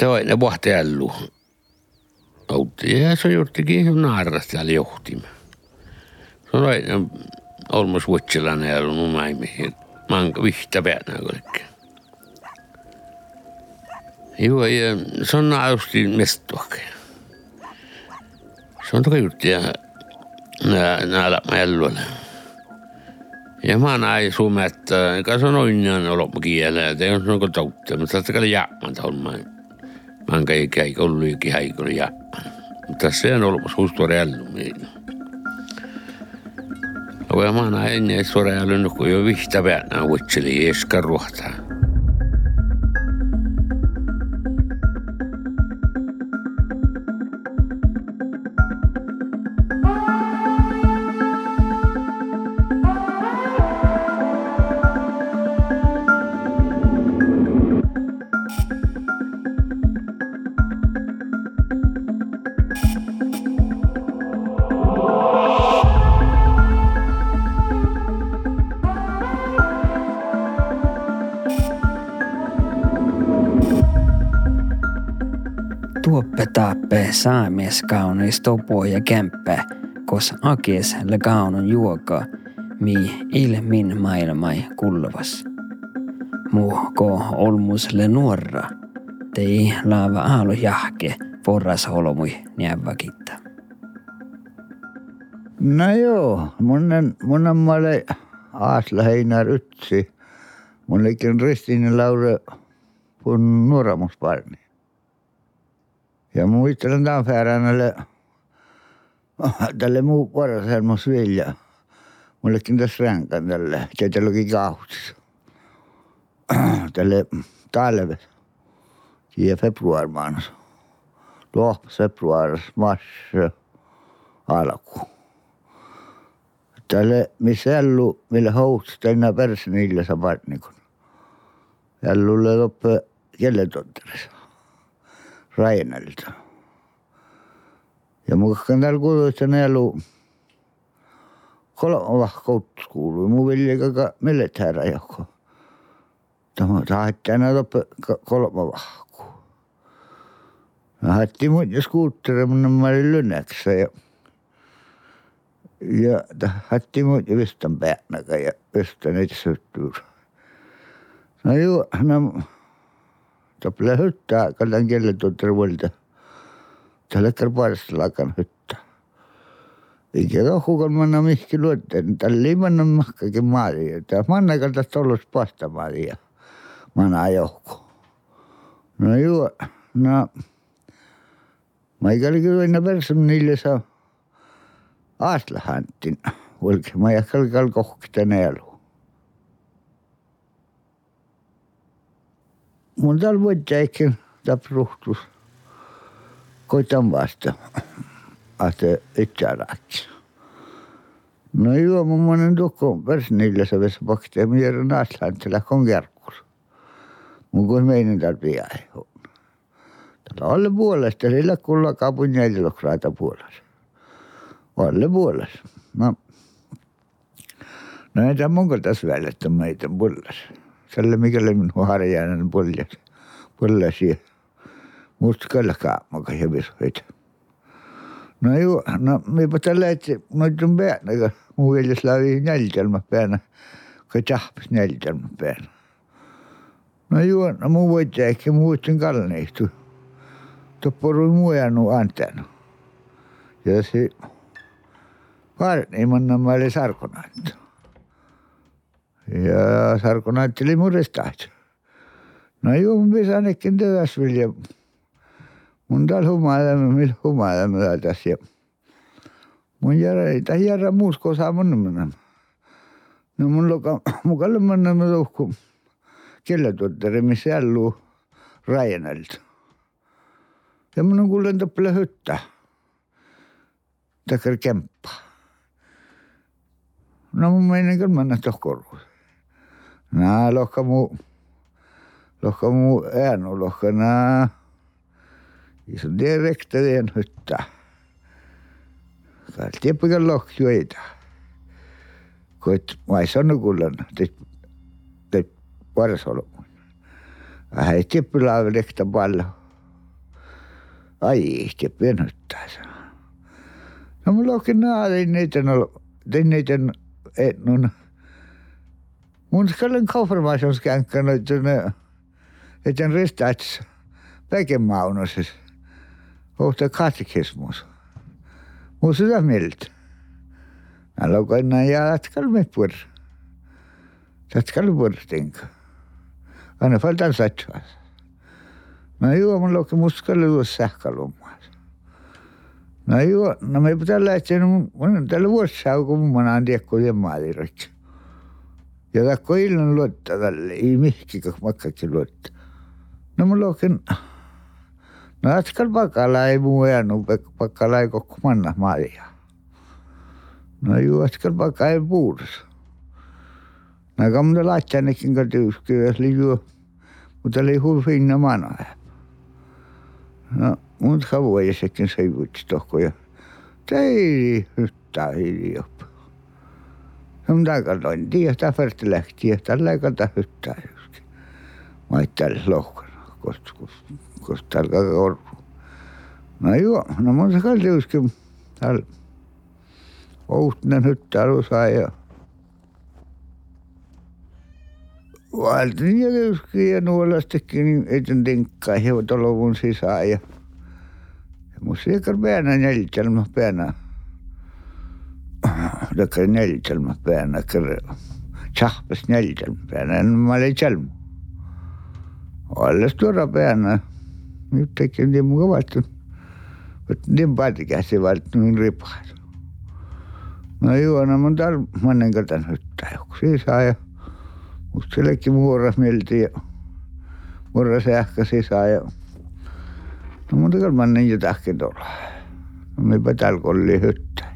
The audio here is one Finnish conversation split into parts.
se oli ne vahti ällu. Oltiin ja se juurikin naarrastajalla johtimme. Se oli ne olmas vuotsilainen ällu mun maimihin. Manka vihta päänä kaikki. Joo, ja se on naarusti mestuakin. Se on toki juuri ja näillä älluilla. Ja mä näin suomet, että se on oinnan oloppa kielellä, että ei ole tautta, mutta se on jäämään tuolla Mä en käy käy kolluikin häikön jäämään. Mutta se on ollut suustu reallumia. Ja mä näin ennen suoraan kun jo vihtä päänä vuotseli eska ruohtaa. Saamies kaunis topo ja kämppä, kos akes le kaunon juoka, mi ilmin maailmai kulvas. Muhko olmus le nuorra, tei laava aalo jahke, porras holmui näväkitta. No joo, monen, monen malle aasla heinär ytsi. Mullekin Ristiinen Laure on nuoramusparni. Ja muistan tämän päivänä, tälle muu paraselmo sveglia. Mullekin tässä ränkän tälle, tietenkin kauhtis. Tälle talves, tiedä februarmaanus. Tuo noh, februaris, mars, alku. Tälle misellu, mille houts tänne pärsinille sabatnikon. Jällulle loppe kelle totterissa laieneda. ja ma endal kujutan jälle kolmavahkaut oh, kuuluu mu viljaga ka millet ära joku. Tämä tahti aina kolmavahku. Mä hattin mun ja skuutteri, mun mä olin lynnäksä ja ja hattin mun ja vistan päänäkä ja vistan itse No juu, no tuleb hütta, kannan kella tutra võlda. ta läkab paarist lagan hütta. ikka rohkem on mõnda miski loota, tal ei mõnda mahkagi Maarja, ta mõnda ta tolus paasta Maarja, mõnda johku. no ju, no ma igal juhul võin pärast neile saa aastla antin, olge ma ei hakka ka kohkida neelu. Mun täällä vuotteikin tapruhtus. Koitan vasta. Ahte itseäräksi. No joo, mun monen tukko persnille se vesi pakte mieren naaslaan, että lähkon kerkkus. Mun kuin meinin täällä pian. Tällä alle puolesta, sillä kulla kaupun jäljilokraita puolesta. Alle puolesta. No. No ei tämä mun tässä välittä meitä puolesta selle mikäli minun harjainen puljas, pullasi. Musta kyllä kaamakas ja vishoita. No joo, no miipä tällä että noitun päänä, kun muu veljes lävi näljelmä päänä, kun tahpis näljelmä päänä. No joo, no muu voit ehkä muu voitsin kalneistu. Topporui muu jäänu antenu. Ja se varni mä olin sarkonaittu. Ja Sarko näytteli murestaat. No juu, mä sanekin työs vilja. Mun täällä humailemme, millä humailemme tässä. Ja mun järä, ei tähän järä muusko saa mun mennä. No mun loka, mukalle mennä mä tuhku. Kellä tuottari, missä älluu Rajanelta. Ja mun on kuulen toppele hyttä. Takar kemppa. No mun kyllä mennä tohkoruun. Nää lohka mu, lohka mu äänu lohka nää. Iso direkta den hytta. Kalti pikan lohki veitä. Koit sano kullan, te, te paras olo. Vähän tippilaa lekta paljon. Ai ihti pienhyttää se. No mulla onkin naadin niitä no, tein niitä etnun. Mun skallen kauformaisonskänkkä että ne, että ne ristaats päkemaunosis. Ohta katekismus. Mun sitä miltä. Mä lokoin näin ja jatkal me pur. Jatkal pur tinka. Aina faltan satsuas. No joo, mun lokoin muskalle luos sähkälummaas. No joo, no me pitää lähteä, no mun tällä vuossa kun mun on tiekko jemmaaliroikki. ja такой он лотта дали, и мягкий, как макаки лотта. No mul onkin, no äsken pakala ei muu jäänud, pakala ei kokku panna marja. no ju äsken pakala ei puudus. no aga mul lahtjanekin ka tüüski, oli ju, mul oli hull hinna mana. no mul ka võis ikka sõivutis tohku ja ta ei, ta ei jõua. Mitä katsoin, tiedä, tämä färti lähti ja tällä ei kata hyttää juskin. Mä ei tällä lohkana, koska koska tällä korvu. No joo, no mun se kalli juskin täällä Ouhtinen hyttää rusaa ja Valtin ja juskin ja nuolastakin niin etten tinkkaa hevotoluvun sisään ja mun siekar päänä neljälmä päänä. Takai neljälmä päänä kerran. Tsahpas neljälmä päänä, en mä olin tjelmä. Alles tuoda päänä. Nyt tekee niin mukavasti. Mutta niin patikäsi valttu niin ripaat. No joo, no mun mannen katan hyttää joku sisään ja musta sellekin muoras mielti ja muoras sähkö sisään ja No kyllä mä niin jotakin tuolla. No mipä täällä kolli hyttä.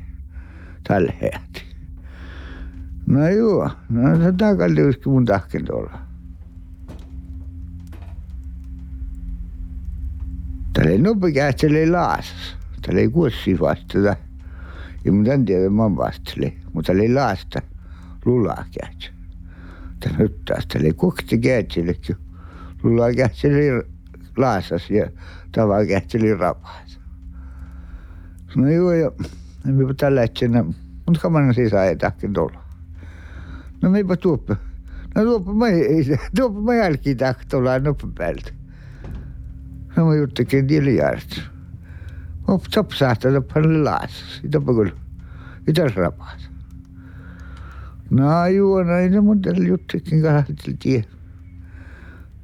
Tällä heäti. No joo, no se takalli uski mun tahkin tuolla. Täällä ei nope kähtseli laasas. Täällä ei kuossi vastata. Ja mun tän tiedä mä vasteli. Mutta täällä ei laasta lulaa kähtsä. Täällä nyt taas täällä ei kuokti kähtselikin. Lulaa kähtseli laasas ja tava kähtseli rapaat. No joo, ja minä tällä hetkellä, mutta kamanen sisään ei tahkin tulla. No minäpä tuoppa. No tuoppa mä ei, tuoppa mä jälkiin tahtolla noppa päältä. No mä juttukin tilijärjestys. Op top sahta paljon laasas. Itapa kyllä. Itäs rapaat. No joo, no ei ne mun tällä juttukin kahdelta tie.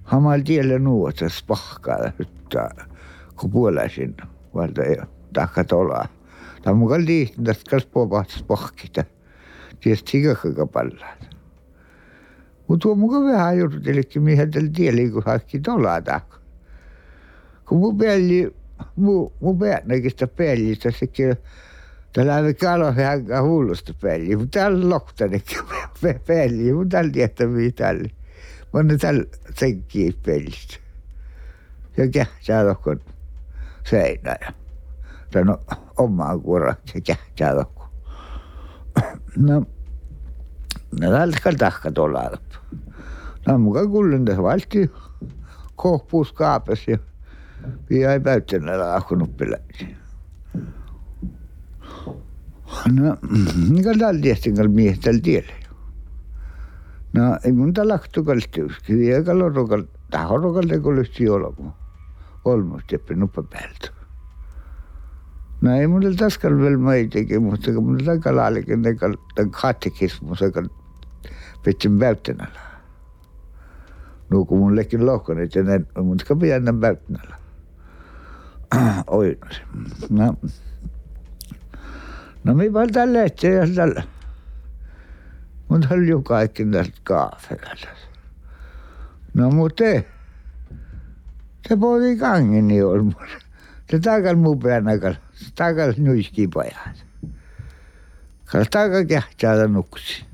Hamal tielle nuota spahkaa hyttää kun puoleisin valta ei tahka tolaa. Mukaan liihtin tästä kas puopahtas pohkita. Ties sikakka pallaa. Mutta mukaan vähän jututelikin, mihin tällä tieli, kun hakki tolaa tahka. Kun mun peli, mun, mun päänäkin sitä pelistä sekin Täällä on kalo hänkä hullusta peliä, mutta täällä on lohtanikin peliä, mutta täällä tietää mitä täällä. Mä oon täällä senkin pelistä. Ja kähtää lohkon seinä ottanut omaa kuoraksi tähtää joku. No, no talskal tahka tuolla alappu. No muka kullin tässä valti kohpuus kaapas ja ja ei päättänyt laahkunut peläisiä. No, niin taltiestin kal miehtän tielle. No, ei mun talahtu kaltiuskin, eikä lorokal, tahorokal tekolysti olemu. Olmusti, nuppa päältä. No ei mun taskal vielä meitikin, mutta kun mun takalla olikin ne tämän katekismus, joka petsin päyttänällä. No kun mun lekin lohkon, että ne, mutta kun pidän päyttänällä. Oi, no. No mi paljon tällä ja tällä. Mutta oli jo kaikki tästä kaafekalta. No mutta se poti kangin niin oli mun. tagal mu peanagal, tagal nuiski pojad. kala taga kehtjada nuksi.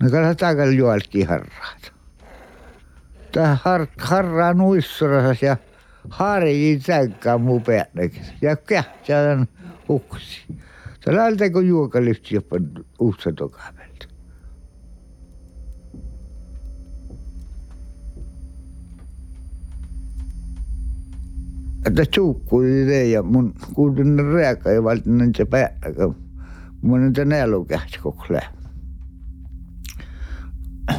no kala tagal joalti harrad. ta har-, harra nuissuras ja harji tägga mu peanagas ja kehtjada uksi. tal on tegu juuga lihtsalt uudse tuga pealt. Että suukkui idee ja mun kuulin rääkä ja valtin se päällä. Mun on tänne elukähti koko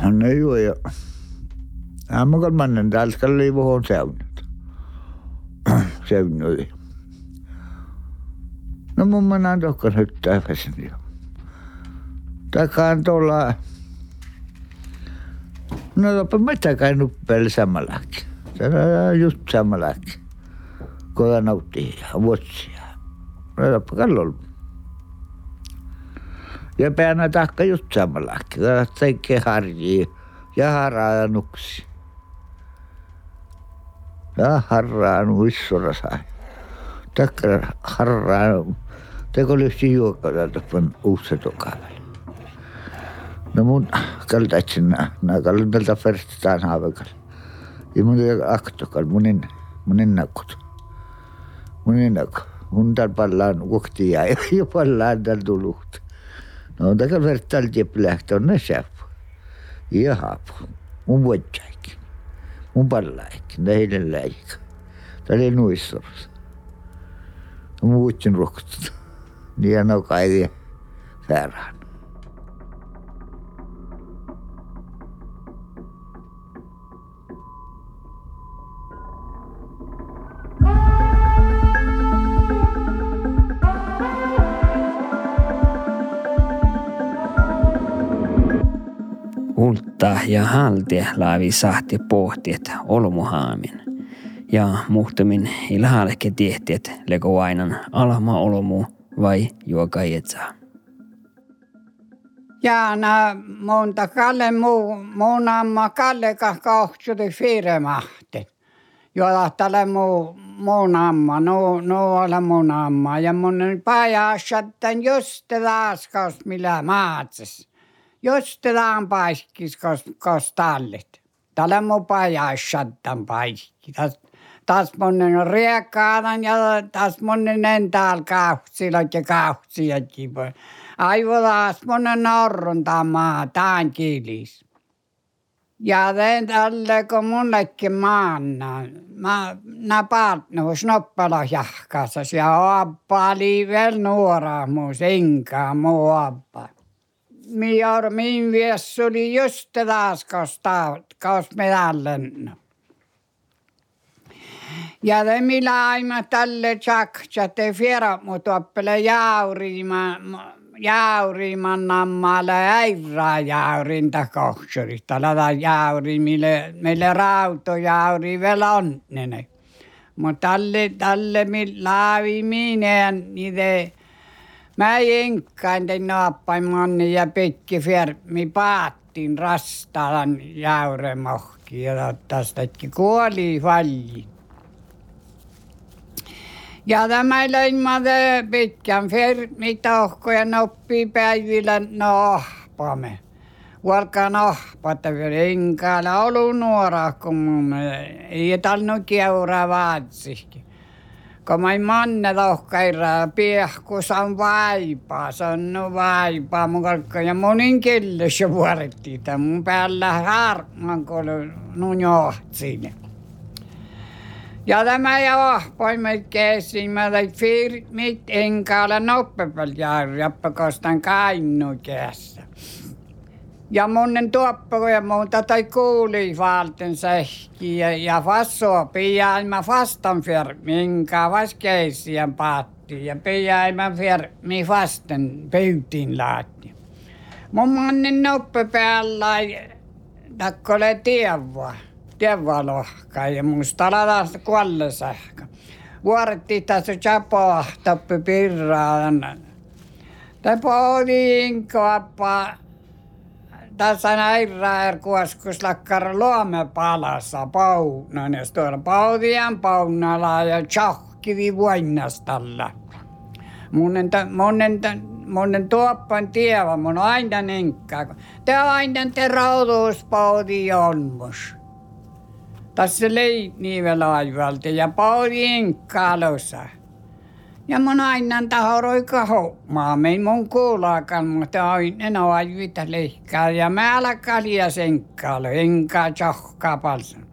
No joo ja Aamu kolmannen täältä kalli vuohon seunut. Seunui. No mun mä tokko nyt täysin jo. Takaan tuolla No jopa mitä kai nuppeli samalaki. Se on just samalaki. Koda nautti ja vuotsia. No jopa kallon. Ja päänä takka just samalaki. Koda teikke harjii ja haraa ja nuksi. Ja harraa nuissora sai. Takka harraa. Teko lyhti juokka täältä uussa tokavalla. No mun kaltaitsin nää kallin tältä ferstaan haavekal. Ja mun aktokal, munin, munin nakut. Munin nakut. Mun täällä pallaan ukti ja jo pallaan täällä tuluht. No takal vertaal tiep lähtö on ne säppu. Ja haapu. Mun vuotsaikin. Mun pallaikin. Näiden läikö. Täällä ei nuissorsa. Mun vuotsin ruokuttu. Niin ja no kai väärään. Ultta ja halti laavi sahti pohtiet olmuhaamin. Ja muhtumin ilhaaleke tiehtiet lego ainan alama olmu vai juoka etsaa. Ja na monta kalle muu, muun amma kalle kahtuuti firmahti. Jolla tälle muu, muun amma, no, no ole mun amma. Ja mun pajasattan just raskaus millä maatsis. Just tämän paiskis kos, kos tallit. Tällä mun pajasattan paiski. Tas, tas monen riekaanan ja tas monen entäal kauhsilot ja kauhsijatkin. Aivolas monen norrun tämä, tämän kiilis. Ja teen tälle, kun mullekin maanna. Mä napaat no snoppala jahkassa. Ja appa oli vielä nuora muu, sinkaa muu appa. Mior min vies oli just taas kosta, kos me allen. Ja te millä aima tälle tjaksa te fiera mut oppele jauriima, jauriiman nammalle äirää jaurinta kohsurista. Lada jauri, mille, meille rautojauri vielä on ne. Mutta tälle, tälle laavi mineen niitä Mä jenkkaan tein naappain manni ja pikki firmi paattiin rastaan jauremohki ja tästäkin kuoli valli. Ja tämä leimade pitkän firmi tohko ja noppi päivillä nohpamme. Valka nohpata vielä enkällä ollut nuora, kun mun ei talnut keuraa vaatsikin kun mä manne lohkaira piehkus on vaipaa, se on no vaipaa mun kalkka ja monin kellessä vuorettiin tämän mun päällä harman kun nun johtsin. Ja tämä ja vahpoimme käsiin, mä tein firmit enkä ole noppepel järjäppä, kostan kainnu kässä. Ja monen tuoppo ja muuta tai kuuli valten sähki ja, fassua piaima fastan för minkä vas keisien paatti ja piaima för mi fasten pyytin laatti. Mun mannen noppe päällä takkole tievua, tievua lohka ja musta ladasta kuolle sähkö. Vuoretti tässä chapoa tappi pirraan. Tai pohdin kappaa tässä näirää kuoskus lakkar luome palassa paunan ja tuolla paudien paunalla ja tjahkivi vuonnastalla. Monen, monen, monen tuoppan tieva, mun aina ninkkaa. Te aina te rautuuspaudi onmus. Tässä leit niivellä ja paudi inkkaalossa. Ja mun aina tahoroi kahommaa, me mun kuulaakaan, mutta aina on ajvita leikkaa. Ja mä alkaa liian senkkaalle, enkä tjohkaa paljon.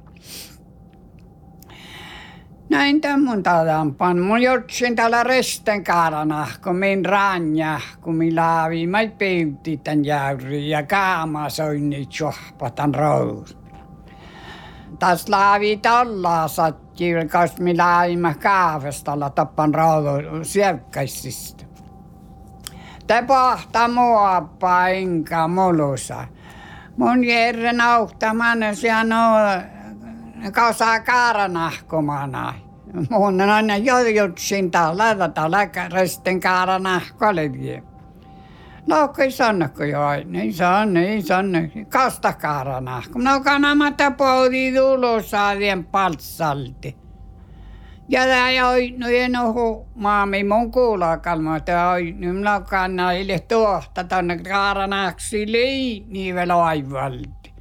Näin tämän tadan Mun jotsin täällä resten kaarana, kun min ranja, kun mi laavi, mä peytti tän jäyri ja kaama soinni tjohpatan roos. Tas laavi tallaa satti, kas mi laavima kaavestalla tappan raudu sievkäisistä. Te pahta mua painka mulusa. Mun järren auhtaman siellä kausaa kaaranahkomana. Mun on aina jojutsin täällä, täällä resten kaaranahkoleviä. No, kai sannakko jo, niin san, niin san, kasta kaaranahko. No, kanamata poudi tulosaadien paltsalti. Ja tämä ei no en ole maami mun kuulaa kalma, että oi, nyt minä kannan ille tuohta tonne kaaranahksi lii, niin vielä aivalti.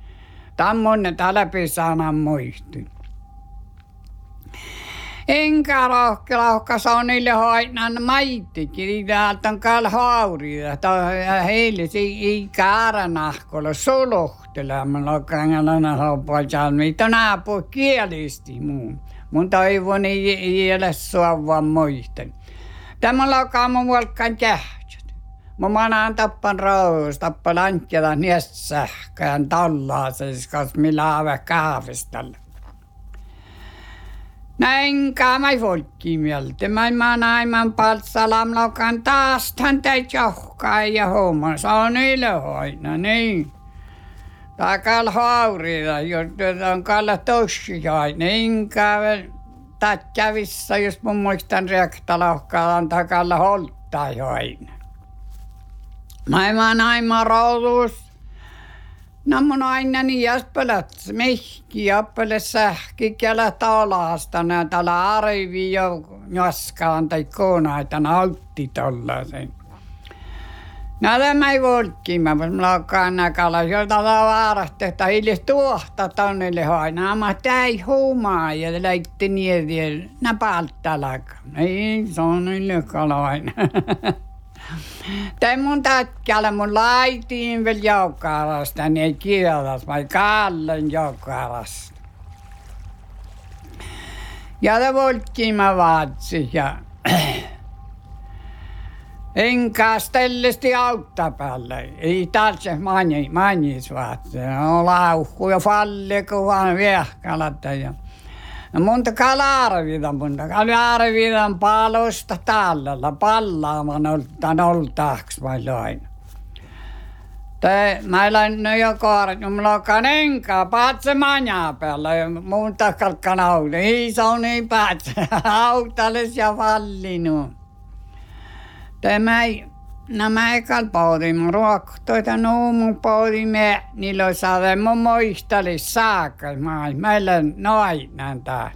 Tammonen läpi sana muisti. Enkä rohke lohka niille hoinan maittikin, täältä on kal haurida. Heille se ei kaaranahkolla solohtelemaan lokangana hoppajan, mitä naapu kielisti muun. Mun toivon ei ole sua vaan muistan. Tämä lokaa mun volkan käh. Mä manaan tappan roos, tappan ankkela niistä sähkään tallaa siis, kas millä ave kaavistalla. Näin kaamai folkki mieltä. Mä manaiman paltsalam lokan taas tän täit johkaa ja homma. Se on iloina, niin. Takal haurida, jos on kalla tossiai, niin kävel tatjavissa, jos mun muistan rektalohkaan takalla aina. Maailman aima roudus. No mun aina niin jäspelät mihki jäppele sähki kellä talasta täällä arvi jo jaskaan tai koonaita nautti tollasen. Näitä ei volkki, mä lakaan näkalla, jolta vaarasta, että illes tuohta tonnelle aina, mä täi huumaa ja läitte niediä, nä palttalaka. Ei, se on niille Tai mun tatkalla mun laitiin vielä joukkarasta, niin kielas, vai kallen joukkarasta. Ja det volttiin mä vaatsi ja enkä stellesti autta päälle. Ei tarvitse mani, manis vaatsi. No lauhku ja falle, kun vaan viehkalat ja No monta kalarvida, monta kalarvidan palosta tallella. Pallaamaan oltaan oltaaks vai loin. Tai mä lain no jo kaaret, no mulla on enkä paatse manja päällä ja muun takalkan on niin paatse, autales ja vallinu. Tämä ei nämä ekal paudimme ruoktoita nuumun paudimme, niillä on saada mun muisteli saakka, meillä noin tää.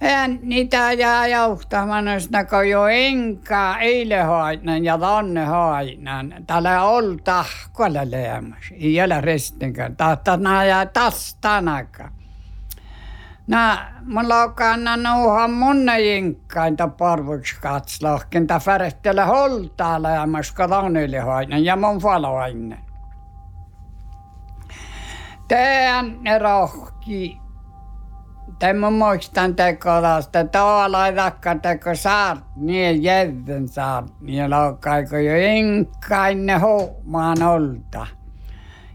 En niitä jää johtamaan, jos näkö jo enkä eile hoinan ja tonne hoinan. Täällä on tahkolla leemas, ei ole restinkään. Tahtaa jää taas tanakaan. Nä, mulla on kannan nouha munne jinkkainta parvuksi katslahken, ta färehtele holtaa lämmäs kalanille hainen ja mun faloainen. Teän ne rohki. Tämä muistan tekolasta, tuolla ei takka teko saart, niin jävden saart, niin laukaiko jo inkkain ne huumaan olta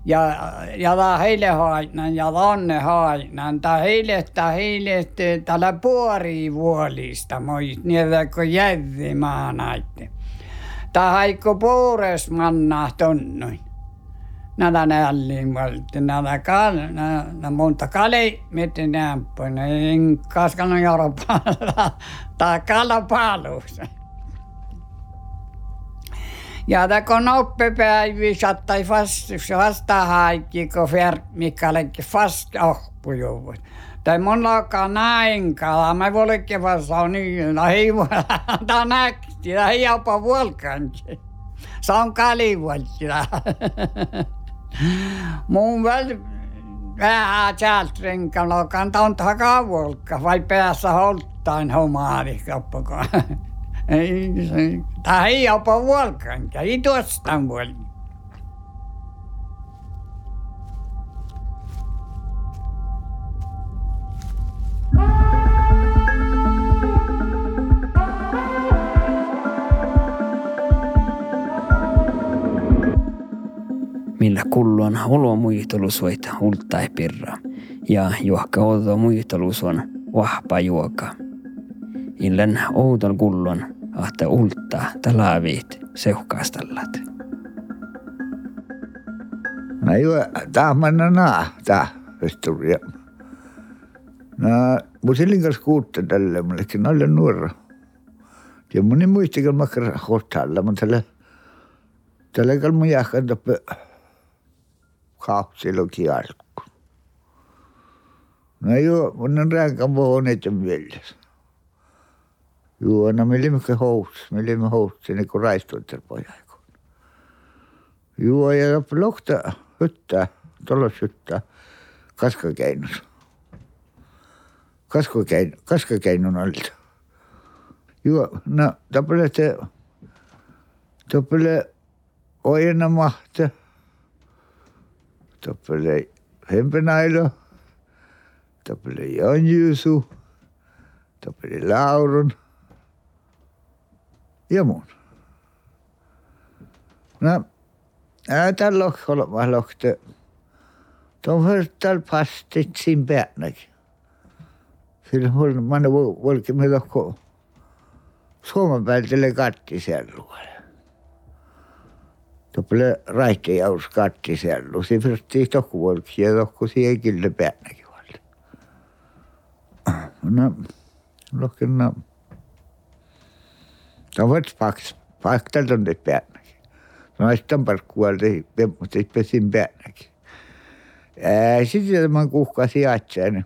ja, ja ta heille haitnan ja tonne haitnan. Ta heille ta heille tällä puori vuolista moit niitä kun jävi maanaitte. Ta haikko puures manna tonnoin. Näitä nälliin valti, näitä kal, näitä monta kale, miten nämpöin, en kaskanut Euroopan, ta kalapalus. Ja da kun oppipäivi sattai fast, vasta haikki, kun lekki fast ohpujuvut. Tai mun lakaa näin kala, mä volekin vasta niin, no ei voi, ta näkti, ta ei jopa vuolkanki. Se on kalivuolti. Mun väl vähän täältä renkan lokan, ta on takavuolka, vai päässä holttain homaari kappakaan. Да, я по волкам, и дождь там был. millä kulluan olo muistelusuit ultai pirra ja juokka outo muistelusuon vahpa juoka. Illen outon kullon ahte ulta talavit seuhkastallat. No ju, tah manna naa, tah, historia. No, musilin kanssa kuutta tälle, mullekin oli nuora. Ja moni muistikin makkar hohtalla, mutta tälle, tälle kal mun jahkan tappe kaapsiloki alku. No ju, mun on rääkan vohon etten vieläs. Juu, no me olimmekin housussa, me olimme housussa niin kuin nagu raistuntien pojaikon. Juu, ja lohta hyttää, tolos hyttää, kaskakeinus. Kaskakein, kaskakeinun alta. Juu, no tapele te, tapele ojena mahta, tapele hempenailo, tapele jonjusu, tapele laurun – muun. No, tällä lohkolla lohte. Tuon förtal pastit sin päänäkin. Sillä mulla manna volki me lohko Suomen päältä kattiselluille. Tuolle raitte jaus kattisellu. Se fyrsti tohku volki ja tohku siihen kyllä päänäkin valta. No, lohkenna. Tämä on paks. Paktalta on nyt päänäkin. No, sitten parkkualta, mutta pesin päänäkin. Sitten tämän kuhka sijaitseen.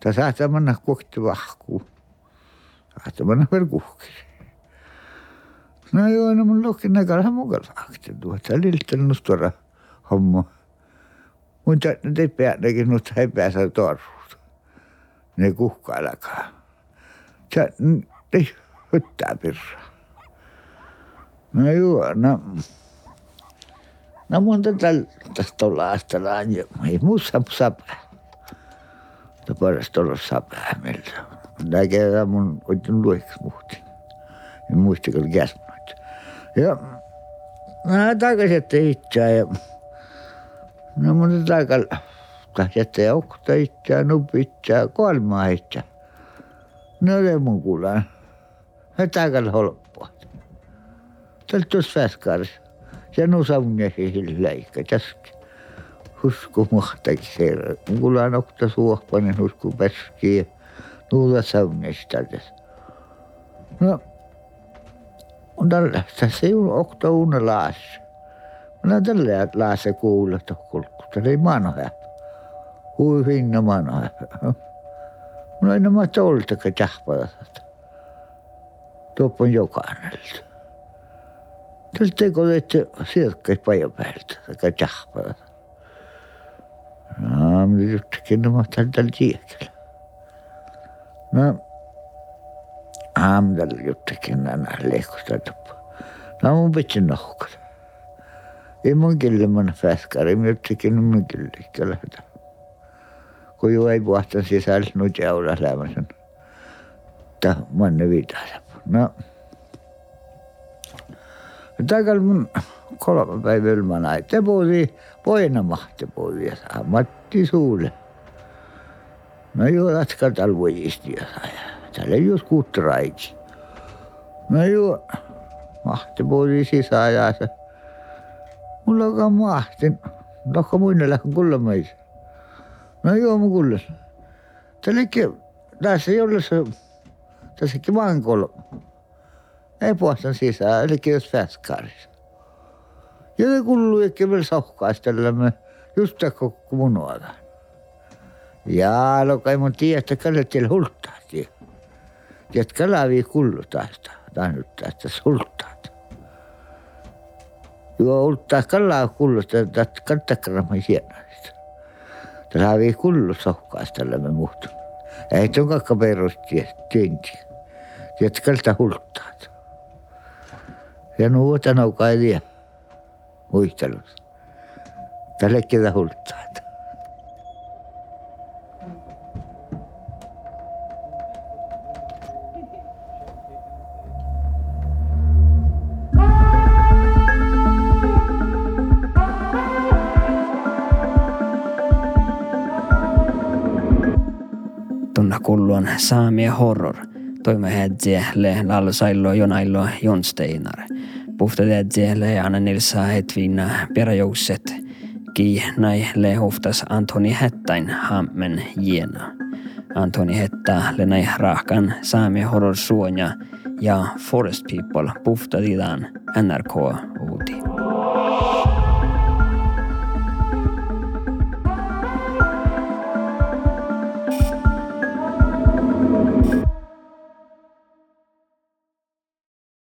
Tämä saattaa mennä kohti vahkuun. Saattaa mennä vielä kuhkeen. No joo, no mun luokin näköjään mukava akti tuota. Liltelnyt tuoda homma. Mutta ne ei päänäkin, mutta ei pääse torruut. Ne kuhka alkaa. Hyttää pirraa. No joo, no. No monta tästä olla astelaan ja ei muussa sapää. Mutta parasta olla sapää meiltä. Tää kerran mun oikein lueksi muhti. En muista kyllä käsmät. Ja mä takaisin että itseään ja no mun takalla jättä ja okta itseään, nupi itseään, kolmaa itseään. No ei mun kuulaan. takalla holppaa. Tuossa Fäskaris. Se on osaaminen siihen läikkä. Tästä husku mahtakin se. Mulla on okta suohpainen husku päskiä. Nuulla saunista tässä. No, on tällä. Tässä ei ole okta uuden laassa. Minä tällä laassa kuulla tuossa Tämä ei maanoja. Hui hinna maanoja. Minä en ole toltakaan tähpää. Tuoppa on jokainelta. Tällä teko, että sirkkäis pajan päältä, tai tahpaa. No, mitä juttukin nämä tällä tällä tiekellä. No, aamdalla juttukin nämä lehkusta tuppa. No, mun pitää nohkata. Ei mun kyllä mun fäskari, mä juttukin mun kyllä, kyllä lähdetään. Kun jo ei puhta sisällä, nyt jaula lämmösen. Tää manne viitaa. No, Takal mun kolme päivää ilman Te puhuti poina mahti puhuti Matti Suule. No joo, jatka talvojisti saa. Täällä ei jos kuuttaraiki. No joo, mahti puhuti sisään ja se. Mulla onkaan mahti. Nokka muina lähden kullamaisi. No joo, mun kullas. Tällekin, tässä ei ole se, tässäkin vaan kolme. Ei puhastan sisään, eli jos fäskarissa. Ja ne kuuluu ehkä vielä sohkaistelemme just kun munuada. Ja lokai mun tiedä, että kalle teillä hulttaa tie. Tiedätkö, lävi kullu tästä, sulttaat. Joo, hulttaa kallaa kullu, että kantakramma hienoista. Tämä lävi kullu sohkaistelemme muut. Ei tuon kakka perusti, työnti. Jätkältä hulttaat. Ja nuota naukailia muistelut. Tälle ketä hulttaat. tunna kulluan saamia horror – Toima hedje le lallo saillo jonaillo jonsteinar. Puhta hedje le anna nilsa etvinna peräjoukset. Ki nai le huftas Antoni Hettain hammen jiena. Antoni Hetta le nai rahkan saamia horror suoja ja Forest People puhtaditaan NRK Uudi.